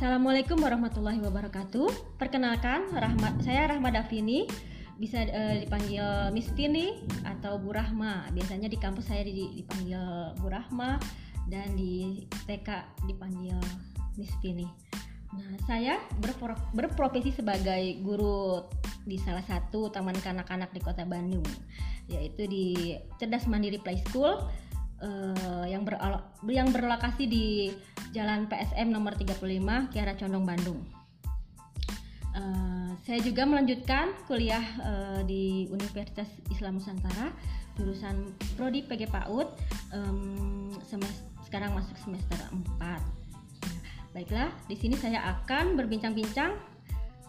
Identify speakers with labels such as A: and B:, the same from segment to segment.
A: Assalamualaikum warahmatullahi wabarakatuh. Perkenalkan, Rahmat, saya Rahma Davini, bisa eh, dipanggil Miss Tini atau Bu Rahma. Biasanya di kampus saya di- dipanggil Bu Rahma dan di TK dipanggil Miss Tini. Nah, saya berpro- berprofesi sebagai guru di salah satu taman kanak-kanak di Kota Bandung, yaitu di Cerdas Mandiri Play School eh, yang beralo- yang berlokasi di Jalan PSM nomor 35 Kiara Condong Bandung. Eh, saya juga melanjutkan kuliah eh, di Universitas Islam Nusantara jurusan prodi PG PAUD em, semes- sekarang masuk semester 4. Baiklah, di sini saya akan berbincang-bincang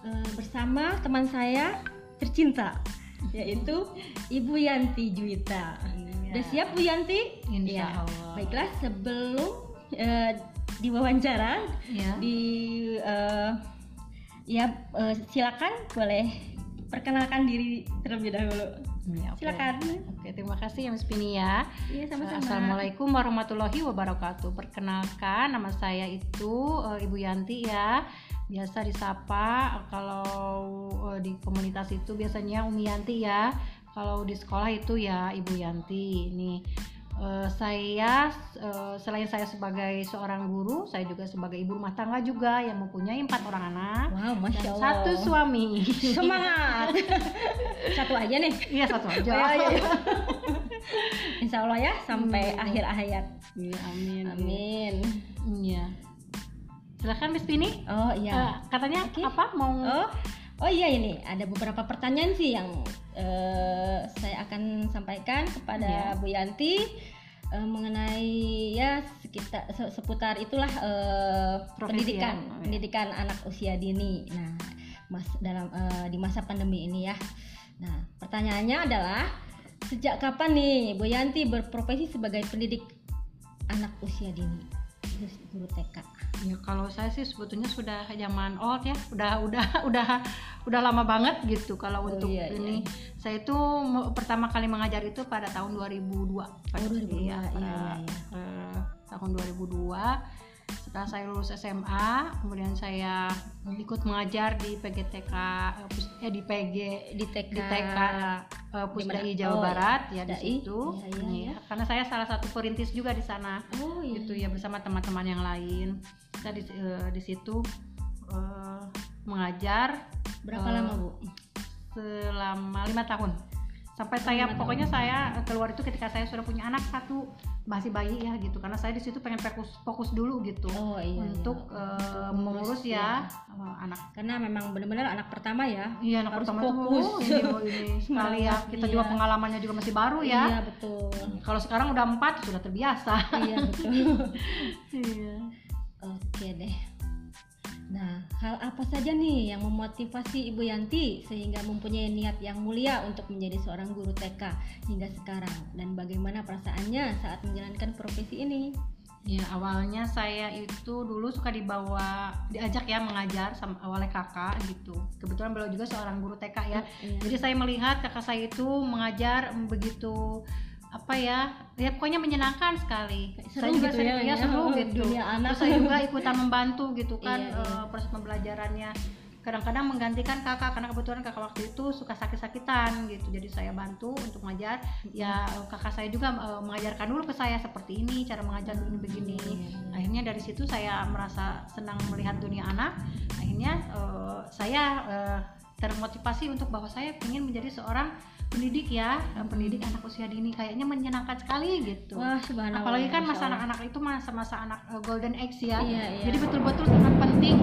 A: eh, bersama teman saya tercinta yaitu Ibu Yanti Juwita. Udah siap Bu Yanti?
B: Insya
A: Ya.
B: Allah.
A: Baiklah, sebelum eh, diwawancara
B: Ya.
A: di eh, ya eh, silakan boleh perkenalkan diri terlebih dahulu.
B: Ya, oke.
A: Silakan.
B: Oke, terima kasih ya Miss Pini ya.
A: Iya sama-sama.
B: Assalamualaikum warahmatullahi wabarakatuh. Perkenalkan nama saya itu eh, Ibu Yanti ya. Biasa disapa kalau eh, di komunitas itu biasanya Umi Yanti ya. Kalau di sekolah itu ya Ibu Yanti. Ini eh, saya eh, selain saya sebagai seorang guru, saya juga sebagai ibu rumah tangga juga yang mempunyai empat orang anak
A: Wow, masya
B: dan
A: Allah.
B: satu suami.
A: Semangat. Satu aja nih.
B: Iya satu aja.
A: Oh, iya, iya. Insya Allah ya sampai
B: Hmm.
A: akhir hayat.
B: Iya, amin.
A: Amin.
B: Iya. Silakan Miss Pini.
A: Oh iya.
B: Eh, katanya
A: Oke.
B: apa mau?
A: Oh, oh iya ini ada beberapa pertanyaan sih yang eh, saya akan sampaikan kepada
B: Iya.
A: Bu Yanti eh, mengenai ya sekitar se- seputar itulah
B: Profesi
A: pendidikan
B: ya. Oh, iya.
A: pendidikan anak usia dini. Nah, mas dalam eh, di masa pandemi ini ya. Nah, pertanyaannya adalah sejak kapan nih Bu Yanti berprofesi sebagai pendidik anak usia dini? Terus guru TK.
B: Ya kalau saya sih sebetulnya sudah zaman old ya, udah udah udah udah lama banget gitu kalau
A: Oh,
B: untuk
A: iya, iya.
B: ini. Saya itu pertama kali mengajar itu pada tahun 2002. Pada,
A: 2002,
B: iya, pada,
A: iya, iya.
B: eh, tahun 2002. Setelah saya lulus SMA, kemudian saya ikut mengajar di PGTK eh, di PG
A: Di TK.
B: di TK eh, Pusdai? Jawa
A: Oh, iya.
B: Barat ya di
A: Pusdai.
B: situ.
A: Iya, iya,
B: Iya,
A: iya.
B: Karena saya salah satu perintis juga di sana
A: Oh iya.
B: gitu ya bersama teman-teman yang lain. Kita di, eh, di situ eh, mengajar
A: Berapa
B: Eh,
A: lama bu?
B: selama lima tahun. Sampai saya
A: lima
B: pokoknya saya keluar itu ketika saya sudah punya anak satu masih bayi ya gitu karena saya di situ pengen fokus fokus dulu gitu
A: Oh iya.
B: untuk
A: iya.
B: eh,
A: Untuk
B: mengurus ya eh, anak
A: Karena memang benar-benar anak pertama ya.
B: Iya anak
A: Harus
B: pertama
A: fokus.
B: oh, ini sekali ya kita
A: iya.
B: juga pengalamannya juga masih baru ya.
A: Iya betul.
B: Kalau sekarang udah empat sudah terbiasa.
A: iya betul.
B: Iya.
A: Oke deh. Hal apa saja nih yang memotivasi Ibu Yanti sehingga mempunyai niat yang mulia untuk menjadi seorang guru TK hingga sekarang dan bagaimana perasaannya saat menjalankan profesi ini?
B: Ya awalnya saya itu dulu suka dibawa diajak ya mengajar sama oleh kakak gitu. Kebetulan beliau juga seorang guru TK ya.
A: Iya.
B: Jadi saya melihat kakak saya itu mengajar begitu apa ya ya pokoknya menyenangkan sekali
A: Seru
B: saya juga
A: gitu
B: sering-
A: ya,
B: ya,
A: ya.
B: seru gitu
A: Dunia anak.
B: Terus saya juga ikutan membantu gitu kan
A: Iya, iya.
B: eh, proses pembelajarannya kadang-kadang menggantikan kakak karena kebetulan kakak waktu itu suka sakit-sakitan gitu jadi saya bantu untuk mengajar ya kakak saya juga eh, mengajarkan dulu ke saya seperti ini cara mengajar begini begini
A: Iya.
B: akhirnya dari situ saya merasa senang melihat dunia anak akhirnya eh, saya eh, termotivasi untuk bahwa saya ingin menjadi seorang pendidik ya eh, pendidik anak usia dini kayaknya menyenangkan sekali gitu
A: Wah, subhanallah.
B: apalagi kan masa anak-anak itu masa-masa anak eh, golden age ya
A: Iya, iya.
B: jadi betul-betul sangat penting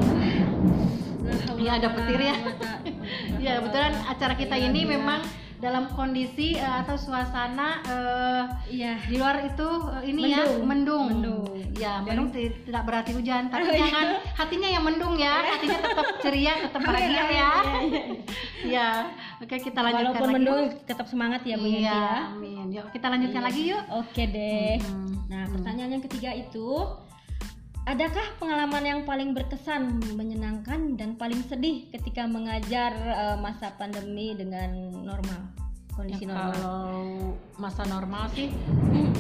B: Iya, ada petir ya.
A: quwata illa
B: ya kebetulan acara kita
A: Iya,
B: ini
A: iya.
B: memang dalam kondisi eh, atau suasana eh,
A: Iya.
B: di luar itu eh, ini ya
A: Mendung.
B: mendung.
A: Mendung.
B: Ya,
A: Dan-
B: mendung ti- tidak berarti hujan, tapi
A: Oh, iya.
B: jangan hatinya yang mendung ya. Hatinya tetap ceria, tetap bahagia ya.
A: iya, iya.
B: Ya. Oke, kita lanjutkan
A: Walaupun
B: lagi.
A: mendung tetap semangat ya Bu
B: Iya,
A: ya.
B: amin. Yuk, kita lanjutkan
A: Iya.
B: lagi yuk.
A: Oke deh.
B: Hmm.
A: Nah,
B: Hmm.
A: pertanyaan yang ketiga itu Adakah pengalaman yang paling berkesan, menyenangkan dan paling sedih ketika mengajar eh, masa pandemi dengan normal, kondisi
B: Ya,
A: normal?
B: kalau masa normal sih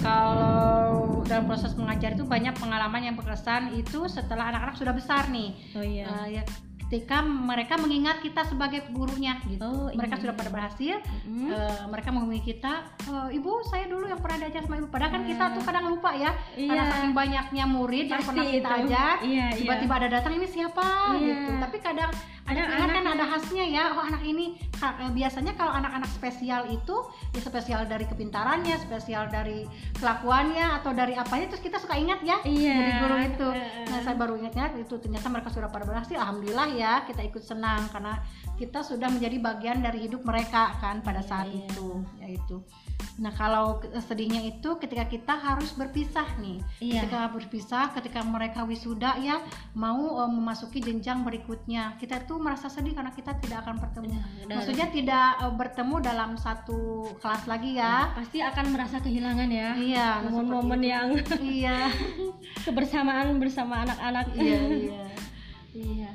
B: kalau dalam proses mengajar itu banyak pengalaman yang berkesan itu setelah anak-anak sudah besar nih
A: Oh iya.
B: Eh, ya ketika mereka mengingat kita sebagai gurunya gitu
A: Oh,
B: mereka
A: iya.
B: sudah pada berhasil
A: Mm.
B: eh, mereka menghubungi kita "Eh, ibu saya dulu yang pernah diajar sama ibu padahal kan kita
A: Nah.
B: tuh kadang lupa ya karena
A: Iya.
B: saking banyaknya murid yang
A: Pasti
B: pernah kita
A: itu.
B: ajar
A: Iya,
B: tiba-tiba ada datang ini siapa
A: Iya.
B: gitu tapi kadang ada
A: Ada
B: kan ada khasnya ya. Oh anak ini eh, biasanya kalau anak-anak spesial itu ya spesial dari kepintarannya spesial dari kelakuannya atau dari apanya terus kita suka ingat ya
A: Iya.
B: dari guru itu. Nah saya baru ingat itu ternyata mereka sudah pada berhasil. Alhamdulillah ya kita ikut senang karena kita sudah menjadi bagian dari hidup mereka kan pada saat
A: iya.
B: itu yaitu. Nah kalau sedihnya itu ketika kita harus berpisah nih.
A: Iya.
B: ketika berpisah ketika mereka wisuda ya mau eh, memasuki jenjang berikutnya. Kita tuh merasa sedih karena kita tidak akan bertemu
A: Benar.
B: maksudnya tidak eh, bertemu dalam satu kelas lagi ya
A: pasti akan merasa kehilangan ya.
B: iya nah,
A: Momen-momen yang
B: iya
A: kebersamaan bersama anak-anak.
B: iya iya
A: Iya.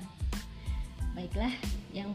A: Baiklah, yang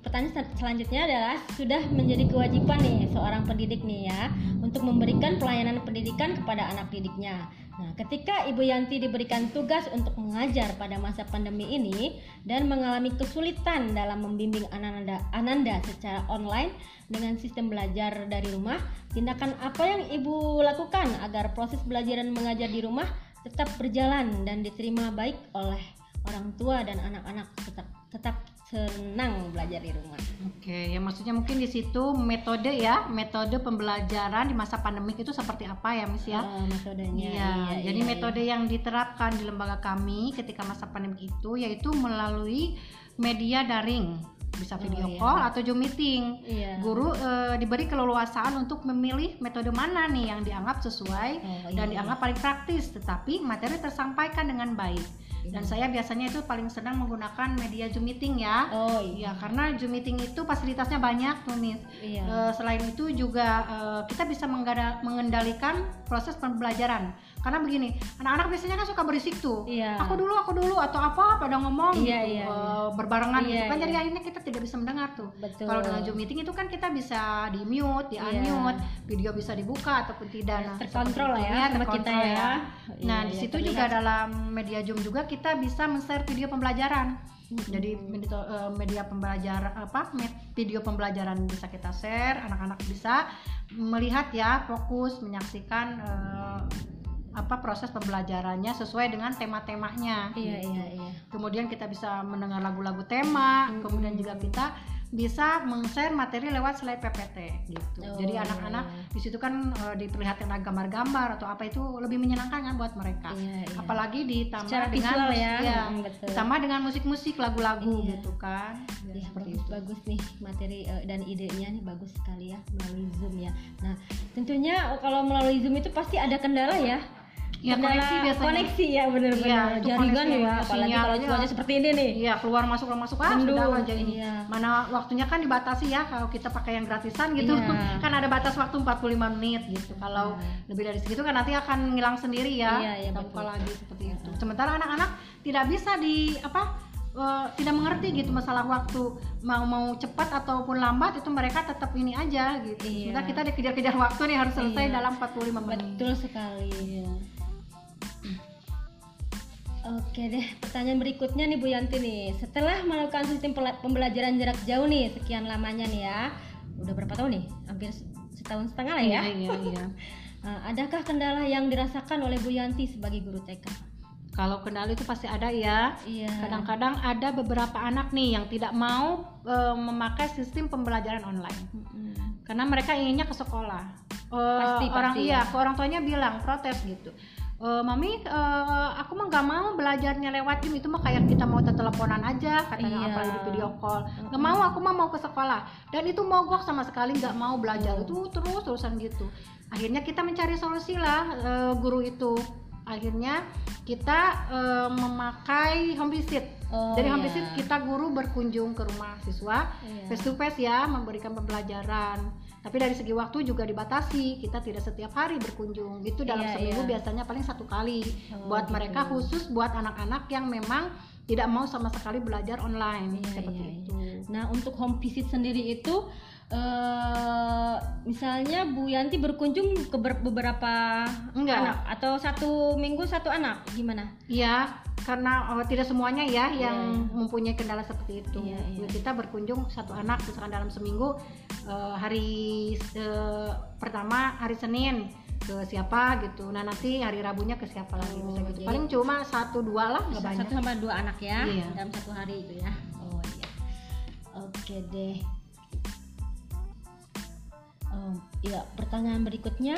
A: pertanyaan sel- selanjutnya adalah sudah menjadi kewajiban nih seorang pendidik nih ya untuk memberikan pelayanan pendidikan kepada anak didiknya. Nah, ketika Ibu Yanti diberikan tugas untuk mengajar pada masa pandemi ini dan mengalami kesulitan dalam membimbing Ananda, Ananda secara online dengan sistem belajar dari rumah, tindakan apa yang Ibu lakukan agar proses belajar dan mengajar di rumah tetap berjalan dan diterima baik oleh orang tua dan anak-anak tetap tetap senang belajar di rumah.
B: Oke, ya maksudnya mungkin di situ metode ya, metode pembelajaran di masa pandemik itu seperti apa ya, Miss ya?
A: Eh, metodenya.
B: Iya, jadi
A: iya,
B: metode yang diterapkan di lembaga kami ketika masa pandemi itu yaitu melalui media daring, bisa
A: Oh,
B: video
A: iya.
B: call atau Zoom meeting.
A: Iya.
B: Guru eh, diberi keleluasaan untuk memilih metode mana nih yang dianggap sesuai
A: Oh,
B: dan
A: iya.
B: dianggap paling praktis, tetapi materi tersampaikan dengan baik. Dan
A: Iya.
B: saya biasanya itu paling senang menggunakan media Zoom meeting ya.
A: Oh iya.
B: Iya, karena Zoom meeting itu fasilitasnya banyak tuh, Miss.
A: Iya.
B: Eh, selain itu juga eh, kita bisa mengendalikan proses pembelajaran. Karena begini, anak-anak biasanya kan suka berisik tuh.
A: Iya.
B: Aku dulu, aku dulu atau apa pada ngomong
A: Iya,
B: gitu,
A: iya, iya.
B: berbarengan gitu
A: Iya,
B: kan. Jadi
A: iya.
B: akhirnya kita tidak bisa mendengar tuh.
A: Betul.
B: Kalau dengan Zoom meeting itu kan kita bisa di mute, di
A: Iya.
B: unmute, video bisa dibuka ataupun tidak. Nah,
A: terkontrol lah ya
B: itu
A: sama kita
B: terkontrol
A: ya.
B: Nah,
A: Iya,
B: di
A: iya,
B: situ juga dalam media Zoom juga kita bisa men-share video pembelajaran.
A: Mm-mm.
B: Jadi media, eh, pembelajaran apa video pembelajaran bisa kita share, anak-anak bisa melihat ya, fokus menyaksikan eh, apa proses pembelajarannya sesuai dengan tema-temanya.
A: Iya
B: gitu.
A: iya iya.
B: Kemudian kita bisa mendengar lagu-lagu tema,
A: Mm-mm.
B: kemudian juga kita bisa men-share materi lewat slide PPT gitu.
A: Oh,
B: Jadi anak-anak di situ kan eh, diperlihatkan gambar-gambar atau apa itu lebih menyenangkan kan buat mereka.
A: Iya, iya.
B: Apalagi ditambah
A: Secara
B: dengan
A: visual ya, mm, betul.
B: ditambah dengan musik-musik lagu-lagu
A: Iya.
B: gitu kan. Ya,
A: Ya,
B: seperti
A: bagus
B: itu.
A: bagus nih materi eh, dan idenya nih bagus sekali ya melalui Zoom ya. Nah, tentunya kalau melalui Zoom itu pasti ada kendala ya.
B: Ya,
A: kendala
B: koneksi biasanya.
A: koneksi ya benar-benar
B: Iya, itu
A: jaringan ya
B: ya,
A: apalagi kalau
B: iya.
A: cuaca seperti ini nih.
B: Iya, keluar masuk keluar masuk ah sudah aja ini.
A: iya.
B: Mana waktunya kan dibatasi ya kalau kita pakai yang gratisan gitu.
A: Iya.
B: kan ada batas waktu 45 menit gitu. Kalau
A: Iya.
B: lebih dari segitu kan nanti akan ngilang sendiri ya.
A: Iya, iya,
B: Kita buka lagi seperti
A: Iya.
B: itu. Sementara anak-anak tidak bisa di apa eh, tidak mengerti gitu masalah waktu mau mau cepat ataupun lambat itu mereka tetap ini aja gitu.
A: Iya.
B: Sementara kita dikejar-kejar waktu nih harus selesai
A: Iya.
B: dalam 45 menit.
A: Betul sekali. Oke deh, pertanyaan berikutnya nih Bu Yanti nih. Setelah melakukan sistem pembelajaran jarak jauh nih, sekian lamanya nih ya. Udah berapa tahun nih? Hampir setahun setengah lah ya.
B: Iya, iya, iya.
A: Nah, adakah kendala yang dirasakan oleh Bu Yanti sebagai guru TK?
B: Kalau kendali itu pasti ada ya.
A: Iya.
B: Kadang-kadang ada beberapa anak nih yang tidak mau eh, memakai sistem pembelajaran online
A: Mm-mm.
B: karena mereka inginnya ke sekolah. Eh,
A: Pasti,
B: orang
A: pasti,
B: iya,
A: ya.
B: ke orang tuanya bilang protes gitu. "Eh, mami, eh, aku mah nggak mau belajarnya lewat Zoom itu mah kayak kita mau teleponan aja, katanya
A: Iya.
B: apalagi di video call. Nggak mau, aku mah mau ke sekolah. Dan itu mogok sama sekali nggak mau belajar
A: Oh.
B: itu terus terusan gitu. Akhirnya kita mencari solusi lah eh, guru itu. Akhirnya kita eh, memakai home visit.
A: Oh,
B: Jadi home
A: iya.
B: visit kita guru berkunjung ke rumah siswa
A: Iya.
B: face to face ya memberikan pembelajaran. Tapi dari segi waktu juga dibatasi. Kita tidak setiap hari berkunjung. Itu dalam
A: Iya,
B: seminggu
A: iya.
B: biasanya paling satu kali.
A: Oh,
B: buat
A: gitu.
B: mereka khusus buat anak-anak yang memang tidak mau sama sekali belajar online
A: Iya,
B: seperti
A: iya,
B: itu.
A: Nah, untuk home visit sendiri itu eh misalnya Bu Yanti berkunjung ke ber- beberapa
B: Enggak.
A: anak atau satu minggu satu anak gimana?
B: Iya, karena oh, tidak semuanya ya
A: Iya,
B: yang mempunyai kendala seperti itu.
A: Iya, iya.
B: Kita berkunjung satu anak misalkan dalam seminggu eh, hari eh, pertama hari Senin ke siapa gitu. Nah nanti hari Rabunya ke siapa lagi
A: Oh,
B: bisa gitu.
A: jadi-
B: Paling cuma satu dua lah nggak banyak.
A: Satu sama dua anak ya
B: Iya.
A: dalam satu hari itu ya. Oh iya. Oke deh. Ya pertanyaan berikutnya,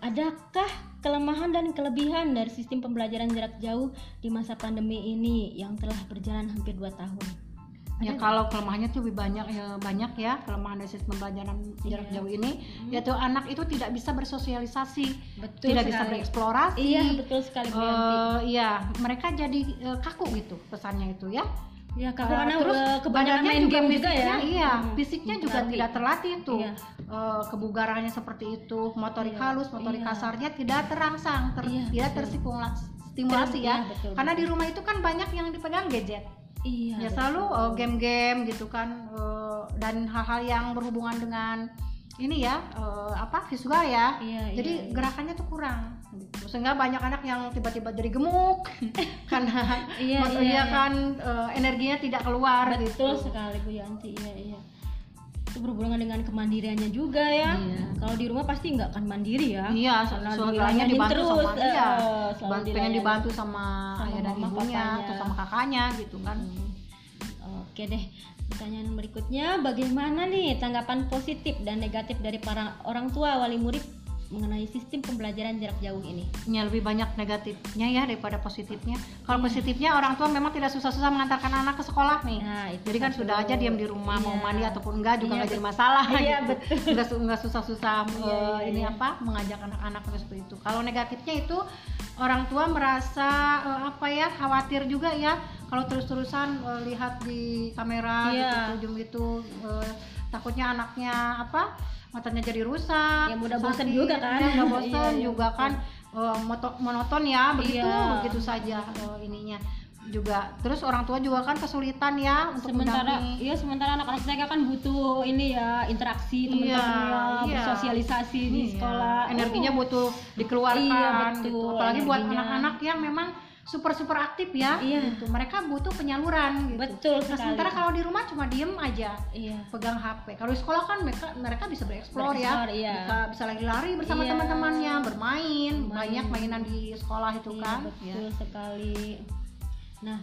A: adakah kelemahan dan kelebihan dari sistem pembelajaran jarak jauh di masa pandemi ini yang telah berjalan hampir 2 tahun?
B: Ya
A: Ada
B: kalau kelemahannya tuh lebih banyak ya banyak ya kelemahan dari sistem pembelajaran jarak
A: Iya.
B: jauh ini yaitu anak itu tidak bisa bersosialisasi,
A: Betul
B: tidak bisa
A: sekali.
B: bereksplorasi.
A: Iya betul sekali.
B: Eh, iya, mereka jadi eh, kaku gitu pesannya itu ya.
A: Ya kalau karena
B: terus
A: kebanyakan main game juga ya.
B: Iya,
A: Hmm,
B: fisiknya juga
A: lari.
B: tidak terlatih tuh.
A: Iya.
B: Eh, kebugarannya seperti itu, motorik
A: Iya,
B: halus, motorik
A: iya.
B: kasarnya tidak terangsang, ter-
A: Iya,
B: tidak terstimulasi stimulasi
A: Ter-
B: ya.
A: iya, betul,
B: Karena
A: betul.
B: di rumah itu kan banyak yang dipegang gadget.
A: Iya.
B: ya
A: betul.
B: selalu eh, game-game gitu kan eh, dan hal-hal yang berhubungan dengan ini ya eh, apa visual ya.
A: Iya,
B: Jadi
A: iya, iya.
B: gerakannya tuh kurang. Sehingga banyak anak yang tiba-tiba jadi gemuk karena
A: Iya, iya, iya.
B: kan eh, energinya tidak keluar
A: Betul
B: gitu.
A: sekali Bu Yanti, iya iya. Itu berhubungan dengan kemandiriannya juga ya.
B: Iya.
A: Kalau di rumah pasti nggak akan mandiri ya.
B: Iya,
A: dilayanin
B: dibantu
A: terus,
B: sama
A: eh,
B: iya.
A: selalu
B: pengen dibantu sama,
A: Sama
B: ayah dan ibunya
A: papanya.
B: atau sama kakaknya gitu kan.
A: Hmm. Oke deh. Pertanyaan berikutnya, bagaimana nih tanggapan positif dan negatif dari para orang tua wali murid mengenai sistem pembelajaran jarak jauh ini?
B: Ya lebih banyak negatifnya ya daripada positifnya. Kalau
A: Iya.
B: positifnya orang tua memang tidak susah-susah mengantarkan anak ke sekolah nih.
A: Nah, itu
B: Jadi kan sudah aja diam di rumah mau
A: Iya.
B: mandi ataupun enggak juga
A: Iya,
B: nggak jadi
A: bet-
B: masalah
A: Iya,
B: gitu.
A: betul.
B: Nggak su- nggak susah-susah
A: Iya, iya,
B: ini
A: iya.
B: apa mengajak anak-anak seperti itu. Kalau negatifnya itu orang tua merasa eh, apa ya khawatir juga ya kalau terus-terusan eh, lihat di kamera
A: Iya.
B: gitu ujung itu eh, takutnya anaknya apa matanya jadi rusak
A: Ya, mudah bosan juga kan.
B: ya, mudah bosan
A: Iya, iya,
B: juga kan moto- monoton ya begitu
A: Iya.
B: begitu saja eh, ininya juga terus orang tua juga kan kesulitan ya untuk
A: sementara
B: mendampingi.
A: iya sementara anak-anak mereka kan butuh ini ya interaksi
B: Iya,
A: teman-temannya
B: iya.
A: bersosialisasi di
B: Iya,
A: sekolah
B: energinya
A: Oh.
B: butuh dikeluarkan
A: Iya,
B: gitu.
A: betul,
B: apalagi buat
A: energinya.
B: anak-anak yang memang super super aktif ya
A: Iya.
B: gitu. mereka butuh penyaluran gitu
A: betul
B: nah, sementara kalau di rumah cuma diem aja
A: iya
B: pegang HP. Kalau di sekolah kan mereka mereka bisa bereksplor ya,
A: Bereksplor, iya.
B: bisa bisa lari-lari bersama
A: Iya.
B: teman-temannya, bermain,
A: Bermain.
B: banyak mainan di sekolah itu
A: Iya,
B: kan.
A: betul
B: Ya.
A: sekali nah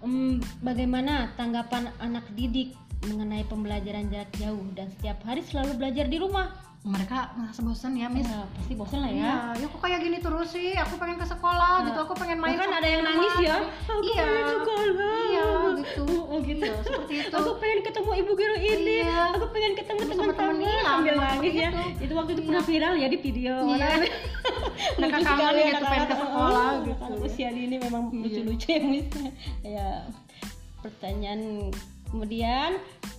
A: em, bagaimana tanggapan anak didik mengenai pembelajaran jarak jauh dan setiap hari selalu belajar di rumah
B: Mereka merasa bosan ya, Miss.
A: Ya, pasti bosan lah ya
B: Iya, ya kok kayak gini terus sih? Aku pengen ke sekolah
A: Nah,
B: gitu, aku pengen main. sama
A: ada yang nangis ya aku
B: Iya.
A: pengen sekolah
B: Iya, gitu.
A: oh gitu
B: Iya, seperti itu.
A: aku pengen ketemu ibu guru ini
B: Iya.
A: aku pengen ketemu teman-teman
B: iya,
A: sambil nangis ya itu waktu itu
B: Iya.
A: pernah viral ya di video
B: Iya.
A: lucu
B: kangen
A: sekali
B: gitu, pengen ke sekolah
A: Oh,
B: gitu.
A: usia dini memang
B: Iya.
A: lucu-lucu ya ya pertanyaan kemudian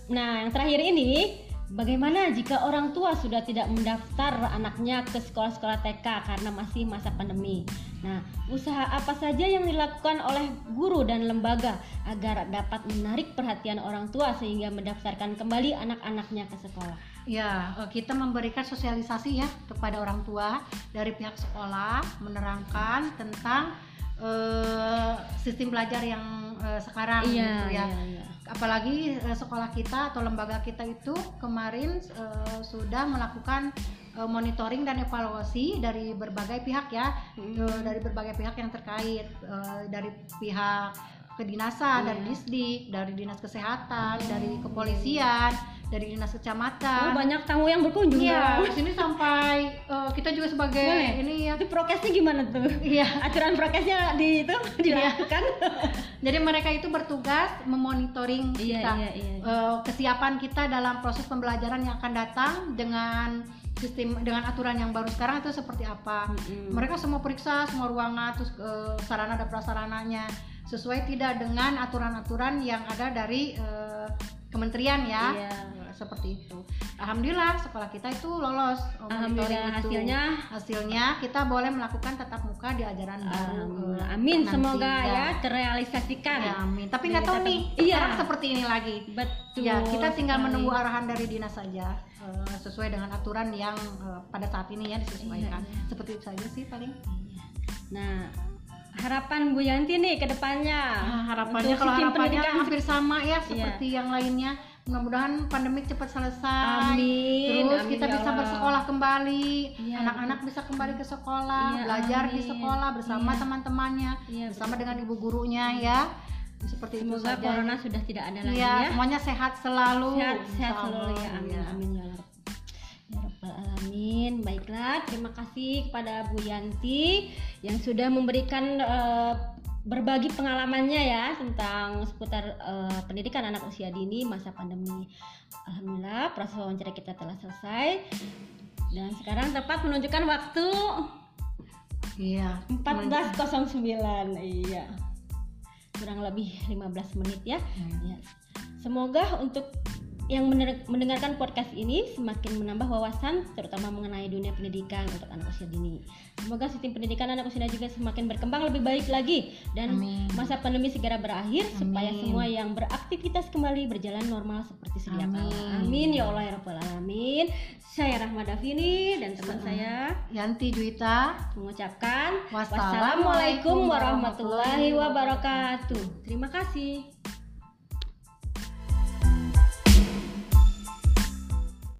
A: nah yang terakhir ini Bagaimana jika orang tua sudah tidak mendaftar anaknya ke sekolah-sekolah TK karena masih masa pandemi? Nah, usaha apa saja yang dilakukan oleh guru dan lembaga agar dapat menarik perhatian orang tua sehingga mendaftarkan kembali anak-anaknya ke sekolah?
B: Ya, eh, kita memberikan sosialisasi ya kepada orang tua dari pihak sekolah menerangkan tentang eh, sistem belajar yang eh, sekarang gitu ya.
A: iya.
B: Apalagi eh, sekolah kita atau lembaga kita itu kemarin eh, sudah melakukan eh, monitoring dan evaluasi dari berbagai pihak ya,
A: Hmm.
B: eh, dari berbagai pihak yang terkait eh, dari pihak kedinasan,
A: Iya.
B: dari disdik, dari dinas kesehatan, dari kepolisian, dari dinas
A: Oh,
B: kecamatan.
A: banyak tamu yang berkunjung
B: Iya, di sini sampai eh, kita juga sebagai
A: Boleh.
B: ini ya.
A: Itu prokesnya gimana tuh?
B: Iya.
A: Aturan prokesnya di itu dilakukan?
B: Jadi mereka itu bertugas memonitoring
A: Iya,
B: kita
A: iya, iya.
B: eh, kesiapan kita dalam proses pembelajaran yang akan datang dengan sistem dengan aturan yang baru sekarang itu seperti apa.
A: Mm-mm.
B: Mereka semua periksa semua ruangan terus eh, sarana dan prasarananya sesuai tidak dengan aturan-aturan yang ada dari eh, kementerian ya.
A: Iya.
B: seperti itu. Alhamdulillah sekolah kita itu lolos.
A: Alhamdulillah
B: itu.
A: hasilnya
B: hasilnya kita boleh melakukan tatap muka di ajaran baru.
A: Alhamdulillah.
B: eh,
A: Amin
B: nanti.
A: semoga ya
B: Ya.
A: terrealisasikan.
B: Ya, amin. Tapi nggak tahu nih,
A: Iya.
B: sekarang seperti ini lagi.
A: Betul.
B: Ya, kita tinggal
A: sekali.
B: menunggu arahan dari dinas saja eh, sesuai dengan aturan yang eh, pada saat ini ya disesuaikan.
A: Iya, iya.
B: Seperti itu saja sih paling.
A: Iya. Nah, harapan Bu Yanti nih ke depannya.
B: Nah, harapannya kalau harapannya
A: pendidikan-
B: hampir sama ya
A: Iya.
B: seperti yang lainnya. Mudah-mudahan pandemik cepat selesai.
A: Amin.
B: Terus
A: amin
B: kita
A: ya
B: bisa
A: Allah.
B: bersekolah kembali.
A: Iya,
B: Anak-anak bisa kembali ke sekolah,
A: Iya,
B: belajar di
A: amin.
B: sekolah bersama
A: Iya.
B: teman-temannya,
A: Iya,
B: bersama dengan ibu gurunya ya. Seperti itu
A: Semoga
B: saja.
A: corona sudah tidak ada lagi
B: Iya,
A: ya.
B: semuanya sehat selalu.
A: Sehat, sehat selalu ya. Amin, Baiklah, terima kasih kepada Bu Yanti yang sudah memberikan eh, berbagi pengalamannya ya tentang seputar eh, pendidikan anak usia dini masa pandemi. Alhamdulillah, proses wawancara kita telah selesai. Dan sekarang tepat menunjukkan waktu
B: Iya.
A: 14.09. Iya. Kurang lebih 15 menit ya.
B: Hmm.
A: Ya. Semoga untuk yang mendengarkan podcast ini semakin menambah wawasan terutama mengenai dunia pendidikan untuk anak usia dini. Semoga sistem pendidikan anak usia dini juga semakin berkembang lebih baik lagi dan
B: Amin.
A: masa pandemi segera berakhir supaya
B: Amin.
A: semua yang beraktivitas kembali berjalan normal seperti sedia kala.
B: Amin.
A: Amin ya Allah ya rabbal alamin. Saya Rahma Davini dan teman
B: Sa-
A: saya
B: Yanti Juwita.
A: mengucapkan wassalamualaikum warahmatullahi wabarakatuh. Terima kasih.